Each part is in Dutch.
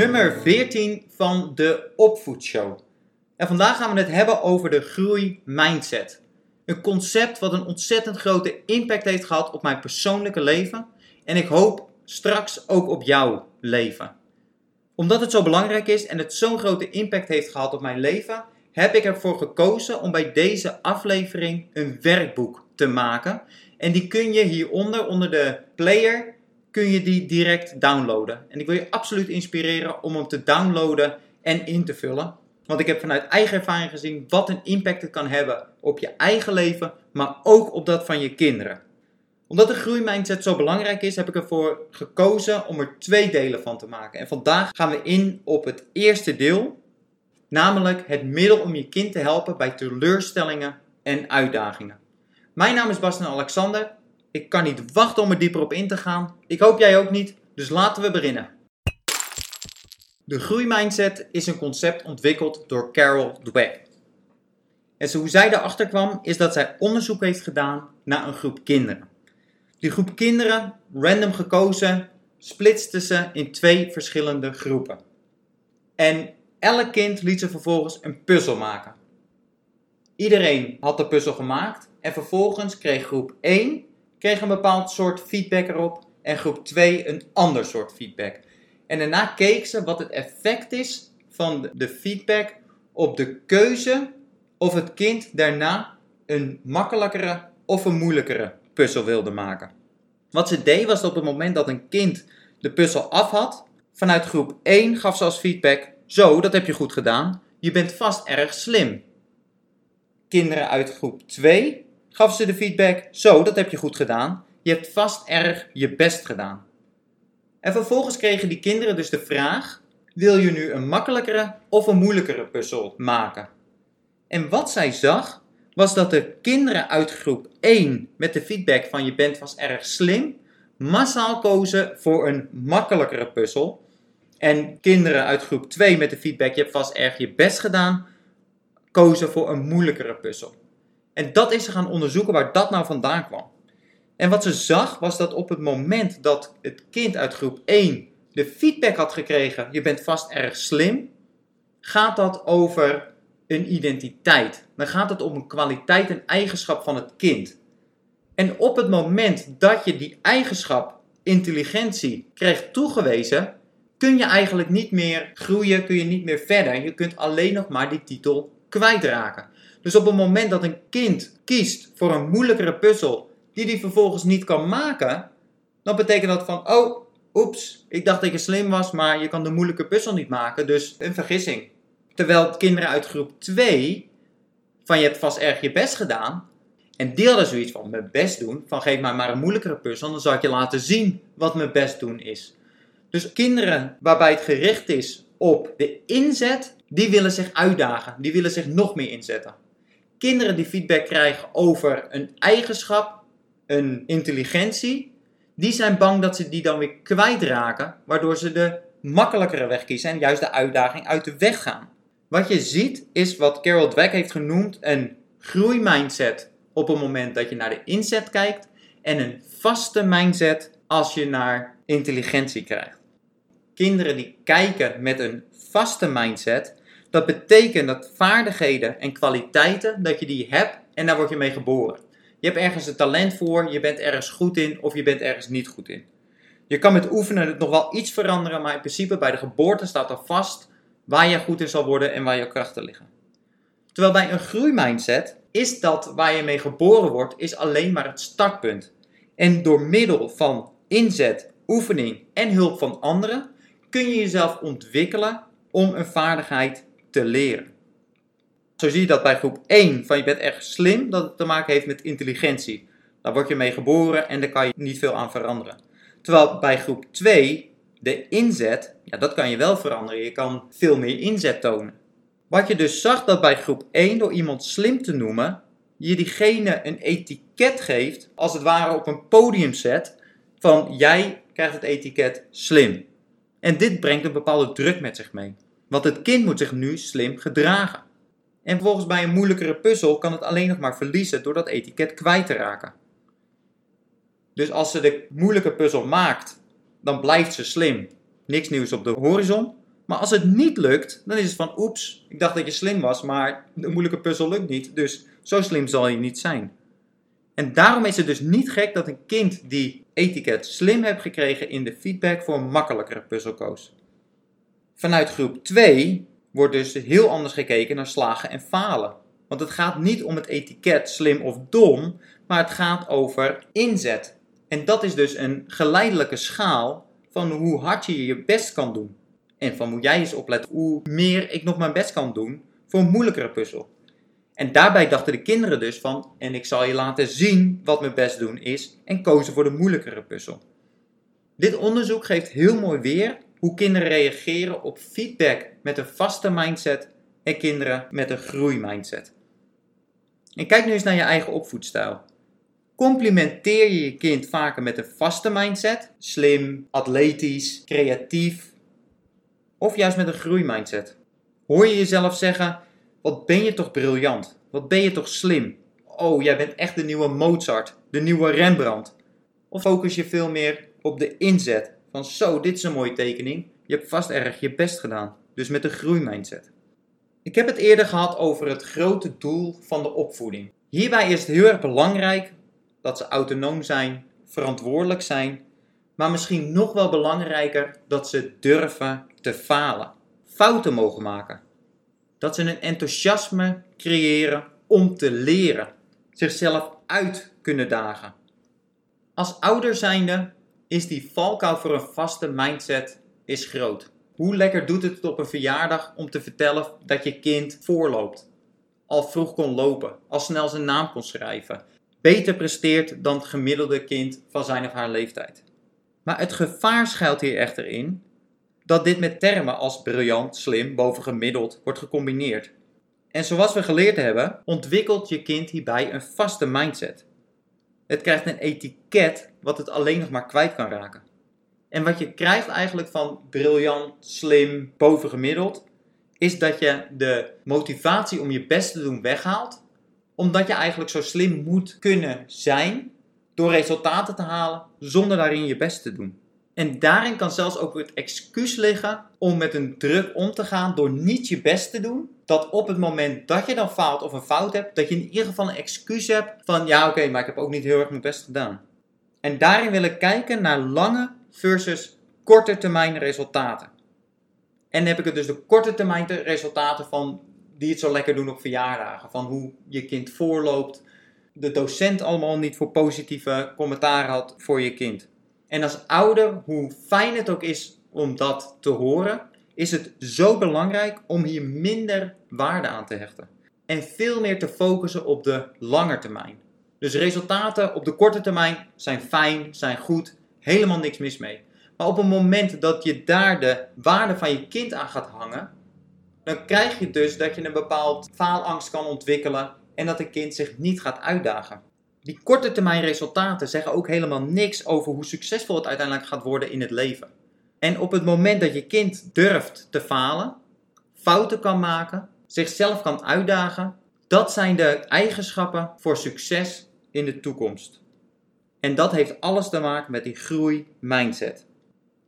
nummer 14 van de Opvoedshow. En vandaag gaan we het hebben over de groeimindset. Een concept wat een ontzettend grote impact heeft gehad op mijn persoonlijke leven en ik hoop straks ook op jouw leven. Omdat het zo belangrijk is en het zo'n grote impact heeft gehad op mijn leven, heb ik ervoor gekozen om bij deze aflevering een werkboek te maken. En die kun je hieronder, onder de player, kun je die direct downloaden. En ik wil je absoluut inspireren om hem te downloaden en in te vullen. Want ik heb vanuit eigen ervaring gezien wat een impact het kan hebben op je eigen leven, maar ook op dat van je kinderen. Omdat de groeimindset zo belangrijk is, heb ik ervoor gekozen om er twee delen van te maken. En vandaag gaan we in op het eerste deel, namelijk het middel om je kind te helpen bij teleurstellingen en uitdagingen. Mijn naam is Bastian Alexander ik kan niet wachten om er dieper op in te gaan. Ik hoop jij ook niet, dus laten we beginnen. De groeimindset is een concept ontwikkeld door Carol Dweck. En hoe zij erachter kwam, is dat zij onderzoek heeft gedaan naar een groep kinderen. Die groep kinderen, random gekozen, splitste ze in twee verschillende groepen. En elk kind liet ze vervolgens een puzzel maken. Iedereen had de puzzel gemaakt en vervolgens kreeg groep 1 kreeg een bepaald soort feedback erop en groep 2 een ander soort feedback. En daarna keek ze wat het effect is van de feedback op de keuze of het kind daarna een makkelijkere of een moeilijkere puzzel wilde maken. Wat ze deed was op het moment dat een kind de puzzel af had, vanuit groep 1 gaf ze als feedback: Zo, dat heb je goed gedaan, je bent vast erg slim. Kinderen uit groep 2 gaf ze de feedback: Zo, dat heb je goed gedaan. Je hebt vast erg je best gedaan. En vervolgens kregen die kinderen dus de vraag: Wil je nu een makkelijkere of een moeilijkere puzzel maken? En wat zij zag, was dat de kinderen uit groep 1 met de feedback van je bent vast erg slim, massaal kozen voor een makkelijkere puzzel. En kinderen uit groep 2 met de feedback je hebt vast erg je best gedaan, kozen voor een moeilijkere puzzel. En dat is ze gaan onderzoeken waar dat nou vandaan kwam. En wat ze zag was dat op het moment dat het kind uit groep 1 de feedback had gekregen: je bent vast erg slim, gaat dat over een identiteit. Dan gaat het om een kwaliteit en eigenschap van het kind. En op het moment dat je die eigenschap, intelligentie, krijgt toegewezen, kun je eigenlijk niet meer groeien, kun je niet meer verder. Je kunt alleen nog maar die titel kwijtraken. Dus op het moment dat een kind kiest voor een moeilijkere puzzel die hij vervolgens niet kan maken, dan betekent dat van, oh, oeps, ik dacht dat je slim was, maar je kan de moeilijke puzzel niet maken, dus een vergissing. Terwijl kinderen uit groep 2, van je hebt vast erg je best gedaan, en die hadden zoiets van mijn best doen, van geef mij maar een moeilijkere puzzel, dan zal ik je laten zien wat mijn best doen is. Dus kinderen waarbij het gericht is op de inzet, die willen zich uitdagen, die willen zich nog meer inzetten kinderen die feedback krijgen over een eigenschap, een intelligentie, die zijn bang dat ze die dan weer kwijtraken, waardoor ze de makkelijkere weg kiezen en juist de uitdaging uit de weg gaan. Wat je ziet is wat Carol Dweck heeft genoemd een groeimindset op het moment dat je naar de inzet kijkt en een vaste mindset als je naar intelligentie krijgt. Kinderen die kijken met een vaste mindset, dat betekent dat vaardigheden en kwaliteiten, dat je die hebt en daar word je mee geboren. Je hebt ergens een talent voor, je bent ergens goed in of je bent ergens niet goed in. Je kan met oefenen het nog wel iets veranderen, maar in principe bij de geboorte staat er vast waar je goed in zal worden en waar je krachten liggen. Terwijl bij een groeimindset is dat waar je mee geboren wordt, is alleen maar het startpunt. En door middel van inzet, oefening en hulp van anderen kun je jezelf ontwikkelen om een vaardigheid te leren. Zo zie je dat bij groep 1 van je bent echt slim, dat het te maken heeft met intelligentie. Daar word je mee geboren en daar kan je niet veel aan veranderen. Terwijl bij groep 2, de inzet, ja, dat kan je wel veranderen. Je kan veel meer inzet tonen. Wat je dus zag dat bij groep 1, door iemand slim te noemen, je diegene een etiket geeft, als het ware op een podium zet, van jij krijgt het etiket slim. En dit brengt een bepaalde druk met zich mee. Want het kind moet zich nu slim gedragen. En vervolgens bij een moeilijkere puzzel kan het alleen nog maar verliezen door dat etiket kwijt te raken. Dus als ze de moeilijke puzzel maakt, dan blijft ze slim. Niks nieuws op de horizon. Maar als het niet lukt, dan is het van oeps, ik dacht dat je slim was, maar de moeilijke puzzel lukt niet, dus zo slim zal je niet zijn. En daarom is het dus niet gek dat een kind die etiket slim heeft gekregen in de feedback voor een makkelijkere puzzel koos. Vanuit groep 2 wordt dus heel anders gekeken naar slagen en falen. Want het gaat niet om het etiket slim of dom, maar het gaat over inzet. En dat is dus een geleidelijke schaal van hoe hard je je best kan doen. En van moet jij eens opletten hoe meer ik nog mijn best kan doen voor een moeilijkere puzzel. En daarbij dachten de kinderen dus van, en ik zal je laten zien wat mijn best doen is, en kozen voor de moeilijkere puzzel. Dit onderzoek geeft heel mooi weer hoe kinderen reageren op feedback met een vaste mindset en kinderen met een groeimindset. En kijk nu eens naar je eigen opvoedstijl. Complimenteer je je kind vaker met een vaste mindset, slim, atletisch, creatief, of juist met een groeimindset? Hoor je jezelf zeggen: Wat ben je toch briljant? Wat ben je toch slim? Oh, jij bent echt de nieuwe Mozart, de nieuwe Rembrandt. Of focus je veel meer op de inzet van zo, dit is een mooie tekening. Je hebt vast erg je best gedaan. Dus met de groeimindset. Ik heb het eerder gehad over het grote doel van de opvoeding. Hierbij is het heel erg belangrijk dat ze autonoom zijn, verantwoordelijk zijn, maar misschien nog wel belangrijker dat ze durven te falen. Fouten mogen maken. Dat ze een enthousiasme creëren om te leren. Zichzelf uit kunnen dagen. Als ouder zijnde is die valkuil voor een vaste mindset is groot. Hoe lekker doet het op een verjaardag om te vertellen dat je kind voorloopt? Al vroeg kon lopen, al snel zijn naam kon schrijven. Beter presteert dan het gemiddelde kind van zijn of haar leeftijd. Maar het gevaar schuilt hier echter in dat dit met termen als briljant, slim, bovengemiddeld wordt gecombineerd. En zoals we geleerd hebben, ontwikkelt je kind hierbij een vaste mindset. Het krijgt een etiket wat het alleen nog maar kwijt kan raken. En wat je krijgt eigenlijk van briljant, slim, bovengemiddeld, is dat je de motivatie om je best te doen weghaalt, omdat je eigenlijk zo slim moet kunnen zijn door resultaten te halen zonder daarin je best te doen. En daarin kan zelfs ook het excuus liggen om met een druk om te gaan door niet je best te doen. Dat op het moment dat je dan faalt of een fout hebt, dat je in ieder geval een excuus hebt van ja oké, maar ik heb ook niet heel erg mijn best gedaan. En daarin wil ik kijken naar lange versus korte termijn resultaten. En dan heb ik het dus de korte termijn resultaten van die het zo lekker doen op verjaardagen. Van hoe je kind voorloopt, de docent allemaal niet voor positieve commentaar had voor je kind. En als ouder, hoe fijn het ook is om dat te horen, is het zo belangrijk om hier minder waarde aan te hechten. En veel meer te focussen op de lange termijn. Dus resultaten op de korte termijn zijn fijn, zijn goed, helemaal niks mis mee. Maar op het moment dat je daar de waarde van je kind aan gaat hangen, dan krijg je dus dat je een bepaald faalangst kan ontwikkelen en dat een kind zich niet gaat uitdagen. Die korte termijn resultaten zeggen ook helemaal niks over hoe succesvol het uiteindelijk gaat worden in het leven. En op het moment dat je kind durft te falen, fouten kan maken, zichzelf kan uitdagen, dat zijn de eigenschappen voor succes in de toekomst. En dat heeft alles te maken met die groei-mindset.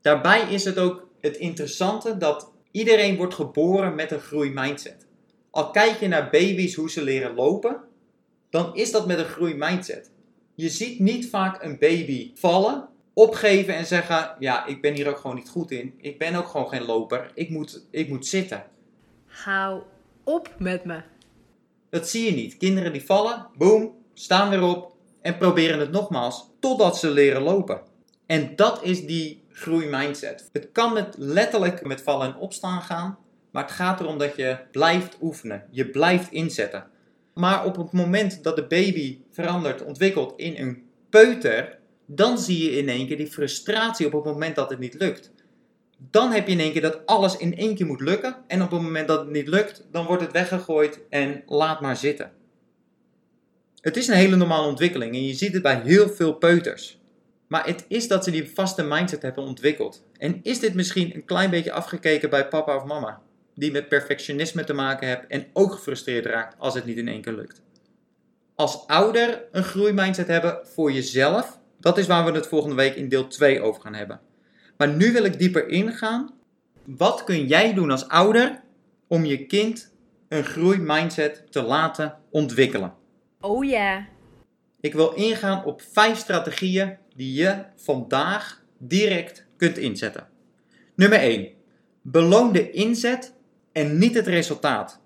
Daarbij is het ook het interessante dat iedereen wordt geboren met een groei-mindset. Al kijk je naar baby's hoe ze leren lopen, dan is dat met een groei-mindset. Je ziet niet vaak een baby vallen, opgeven en zeggen: Ja, ik ben hier ook gewoon niet goed in. Ik ben ook gewoon geen loper. Ik moet, ik moet zitten. Hou op met me. Dat zie je niet. Kinderen die vallen, boom, staan weer op en proberen het nogmaals totdat ze leren lopen. En dat is die groeimindset. Het kan met letterlijk met vallen en opstaan gaan, maar het gaat erom dat je blijft oefenen. Je blijft inzetten. Maar op het moment dat de baby verandert, ontwikkelt in een peuter, dan zie je in één keer die frustratie op het moment dat het niet lukt. Dan heb je in één keer dat alles in één keer moet lukken. En op het moment dat het niet lukt, dan wordt het weggegooid en laat maar zitten. Het is een hele normale ontwikkeling en je ziet het bij heel veel peuters. Maar het is dat ze die vaste mindset hebben ontwikkeld. En is dit misschien een klein beetje afgekeken bij papa of mama? die met perfectionisme te maken hebt en ook gefrustreerd raakt als het niet in één keer lukt. Als ouder een groeimindset hebben voor jezelf, dat is waar we het volgende week in deel 2 over gaan hebben. Maar nu wil ik dieper ingaan Wat kun jij doen als ouder om je kind een groeimindset te laten ontwikkelen? Oh ja. Ik wil ingaan op vijf strategieën die je vandaag direct kunt inzetten. Nummer 1. Beloon de inzet en niet het resultaat.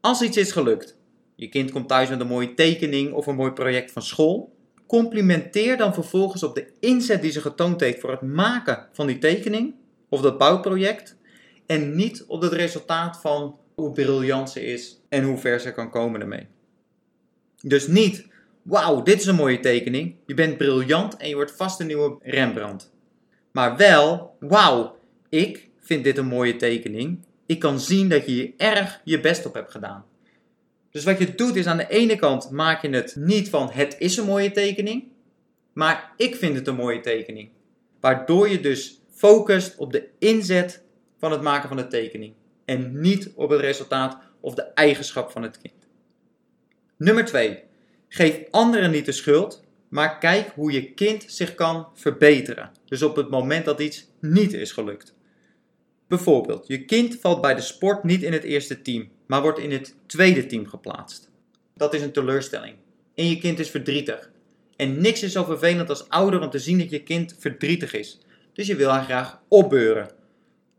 Als iets is gelukt, je kind komt thuis met een mooie tekening of een mooi project van school, complimenteer dan vervolgens op de inzet die ze getoond heeft voor het maken van die tekening of dat bouwproject en niet op het resultaat van hoe briljant ze is en hoe ver ze kan komen ermee. Dus niet, wauw, dit is een mooie tekening, je bent briljant en je wordt vast een nieuwe Rembrandt. Maar wel, wauw, ik vind dit een mooie tekening. Ik kan zien dat je hier erg je best op hebt gedaan. Dus wat je doet is aan de ene kant maak je het niet van het is een mooie tekening, maar ik vind het een mooie tekening. Waardoor je dus focust op de inzet van het maken van de tekening en niet op het resultaat of de eigenschap van het kind. Nummer 2. Geef anderen niet de schuld, maar kijk hoe je kind zich kan verbeteren. Dus op het moment dat iets niet is gelukt. Bijvoorbeeld, je kind valt bij de sport niet in het eerste team, maar wordt in het tweede team geplaatst. Dat is een teleurstelling. En je kind is verdrietig. En niks is zo vervelend als ouder om te zien dat je kind verdrietig is. Dus je wil haar graag opbeuren.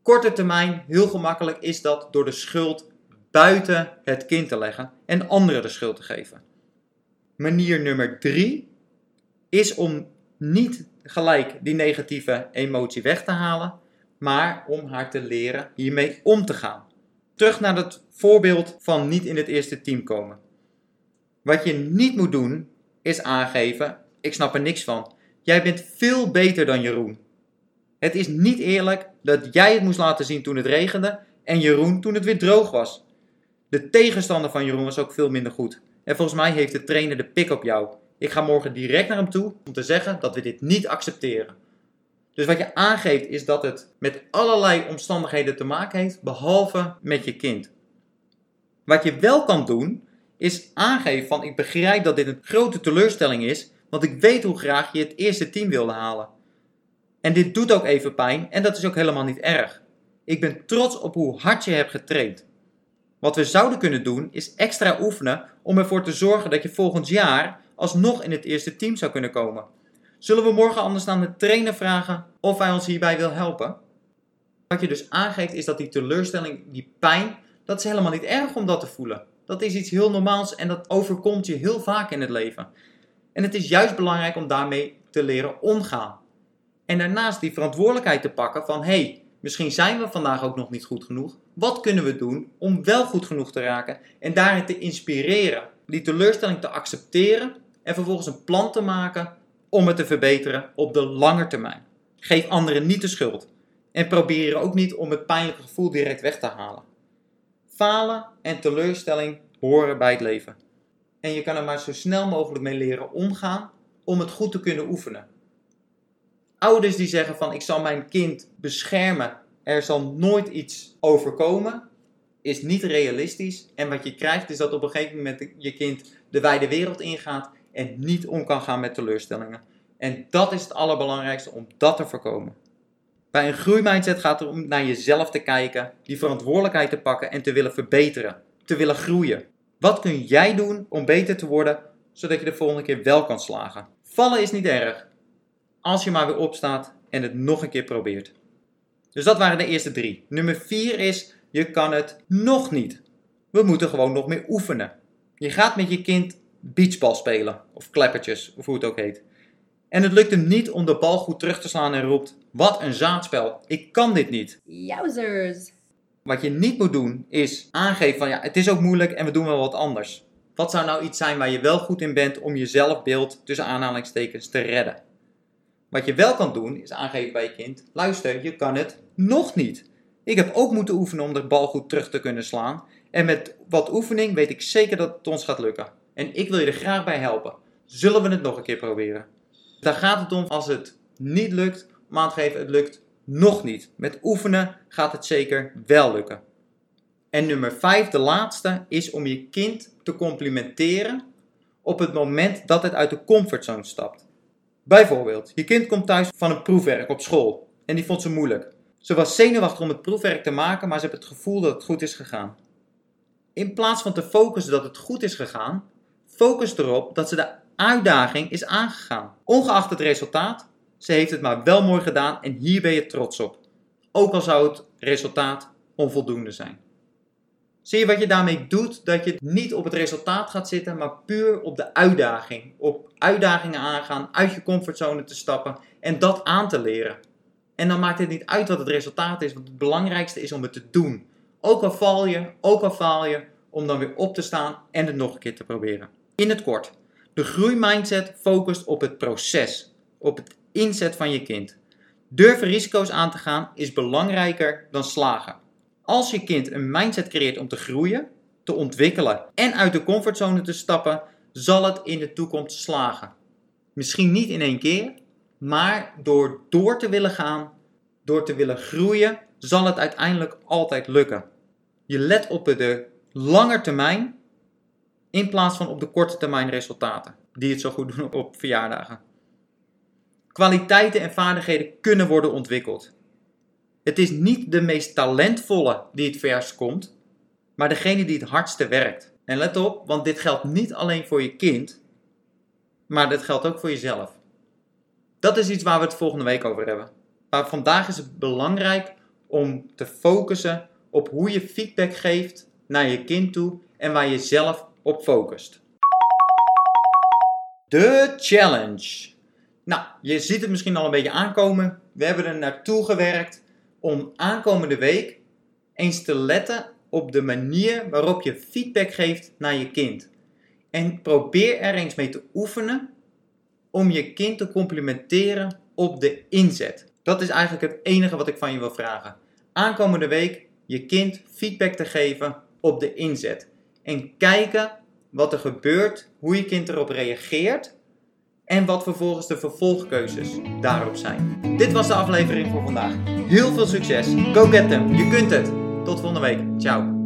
Korte termijn, heel gemakkelijk, is dat door de schuld buiten het kind te leggen en anderen de schuld te geven. Manier nummer drie is om niet gelijk die negatieve emotie weg te halen, maar om haar te leren hiermee om te gaan. Terug naar het voorbeeld van niet in het eerste team komen. Wat je niet moet doen, is aangeven: ik snap er niks van. Jij bent veel beter dan Jeroen. Het is niet eerlijk dat jij het moest laten zien toen het regende en Jeroen toen het weer droog was. De tegenstander van Jeroen was ook veel minder goed. En volgens mij heeft de trainer de pik op jou. Ik ga morgen direct naar hem toe om te zeggen dat we dit niet accepteren. Dus wat je aangeeft is dat het met allerlei omstandigheden te maken heeft, behalve met je kind. Wat je wel kan doen, is aangeven van ik begrijp dat dit een grote teleurstelling is, want ik weet hoe graag je het eerste team wilde halen. En dit doet ook even pijn en dat is ook helemaal niet erg. Ik ben trots op hoe hard je hebt getraind. Wat we zouden kunnen doen is extra oefenen om ervoor te zorgen dat je volgend jaar alsnog in het eerste team zou kunnen komen. Zullen we morgen anders aan de trainer vragen of hij ons hierbij wil helpen? Wat je dus aangeeft is dat die teleurstelling, die pijn, dat is helemaal niet erg om dat te voelen. Dat is iets heel normaals en dat overkomt je heel vaak in het leven. En het is juist belangrijk om daarmee te leren omgaan. En daarnaast die verantwoordelijkheid te pakken van hey, misschien zijn we vandaag ook nog niet goed genoeg. Wat kunnen we doen om wel goed genoeg te raken en daarin te inspireren, die teleurstelling te accepteren en vervolgens een plan te maken om het te verbeteren op de lange termijn. Geef anderen niet de schuld en probeer ook niet om het pijnlijke gevoel direct weg te halen. Falen en teleurstelling horen bij het leven. En je kan er maar zo snel mogelijk mee leren omgaan om het goed te kunnen oefenen. Ouders die zeggen van ik zal mijn kind beschermen, er zal nooit iets overkomen, is niet realistisch. En wat je krijgt is dat op een gegeven moment je kind de wijde wereld ingaat en niet om kan gaan met teleurstellingen. En dat is het allerbelangrijkste om dat te voorkomen. Bij een groeimindset gaat het om naar jezelf te kijken, die verantwoordelijkheid te pakken en te willen verbeteren, te willen groeien. Wat kun jij doen om beter te worden, zodat je de volgende keer wel kan slagen? Vallen is niet erg, als je maar weer opstaat en het nog een keer probeert. Dus dat waren de eerste drie. Nummer vier is, je kan het nog niet. We moeten gewoon nog meer oefenen. Je gaat met je kind beachbal spelen, of kleppertjes, of hoe het ook heet. En het lukt hem niet om de bal goed terug te slaan en roept: Wat een zaadspel, ik kan dit niet. Jouzers. Wat je niet moet doen is aangeven van ja, het is ook moeilijk en we doen wel wat anders. Wat zou nou iets zijn waar je wel goed in bent om je zelfbeeld tussen aanhalingstekens te redden? Wat je wel kan doen is aangeven bij je kind: luister, je kan het nog niet. Ik heb ook moeten oefenen om de bal goed terug te kunnen slaan. En met wat oefening weet ik zeker dat het ons gaat lukken. En ik wil je er graag bij helpen. Zullen we het nog een keer proberen? Daar gaat het om als het niet lukt, om aan te geven het lukt nog niet. Met oefenen gaat het zeker wel lukken. En nummer 5, de laatste, is om je kind te complimenteren op het moment dat het uit de comfortzone stapt. Bijvoorbeeld, je kind komt thuis van een proefwerk op school en die vond ze moeilijk. Ze was zenuwachtig om het proefwerk te maken, maar ze heeft het gevoel dat het goed is gegaan. In plaats van te focussen dat het goed is gegaan, focus erop dat ze de uitdaging is aangegaan. Ongeacht het resultaat, ze heeft het maar wel mooi gedaan en hier ben je trots op. Ook al zou het resultaat onvoldoende zijn. Zie je wat je daarmee doet? Dat je niet op het resultaat gaat zitten, maar puur op de uitdaging. Op uitdagingen aangaan, uit je comfortzone te stappen en dat aan te leren. En dan maakt het niet uit wat het resultaat is, want het belangrijkste is om het te doen. Ook al val je, ook al faal je, om dan weer op te staan en het nog een keer te proberen. In het kort, de groeimindset focust op het proces, op het inzet van je kind. Durven risico's aan te gaan is belangrijker dan slagen. Als je kind een mindset creëert om te groeien, te ontwikkelen en uit de comfortzone te stappen, zal het in de toekomst slagen. Misschien niet in één keer, maar door door te willen gaan, door te willen groeien, zal het uiteindelijk altijd lukken. Je let op de lange termijn in plaats van op de korte termijn resultaten, die het zo goed doen op verjaardagen. Kwaliteiten en vaardigheden kunnen worden ontwikkeld. Het is niet de meest talentvolle die het verst komt, maar degene die het hardste werkt. En let op, want dit geldt niet alleen voor je kind, maar dit geldt ook voor jezelf. Dat is iets waar we het volgende week over hebben. Maar vandaag is het belangrijk om te focussen op hoe je feedback geeft naar je kind toe en waar je zelf op focust. De challenge. Nou, je ziet het misschien al een beetje aankomen. We hebben er naartoe gewerkt om aankomende week eens te letten op de manier waarop je feedback geeft naar je kind. En probeer er eens mee te oefenen om je kind te complimenteren op de inzet. Dat is eigenlijk het enige wat ik van je wil vragen. Aankomende week je kind feedback te geven op de inzet. En kijken wat er gebeurt, hoe je kind erop reageert en wat vervolgens de vervolgkeuzes daarop zijn. Dit was de aflevering voor vandaag. Heel veel succes. Go get them. Je kunt het. Tot volgende week. Ciao.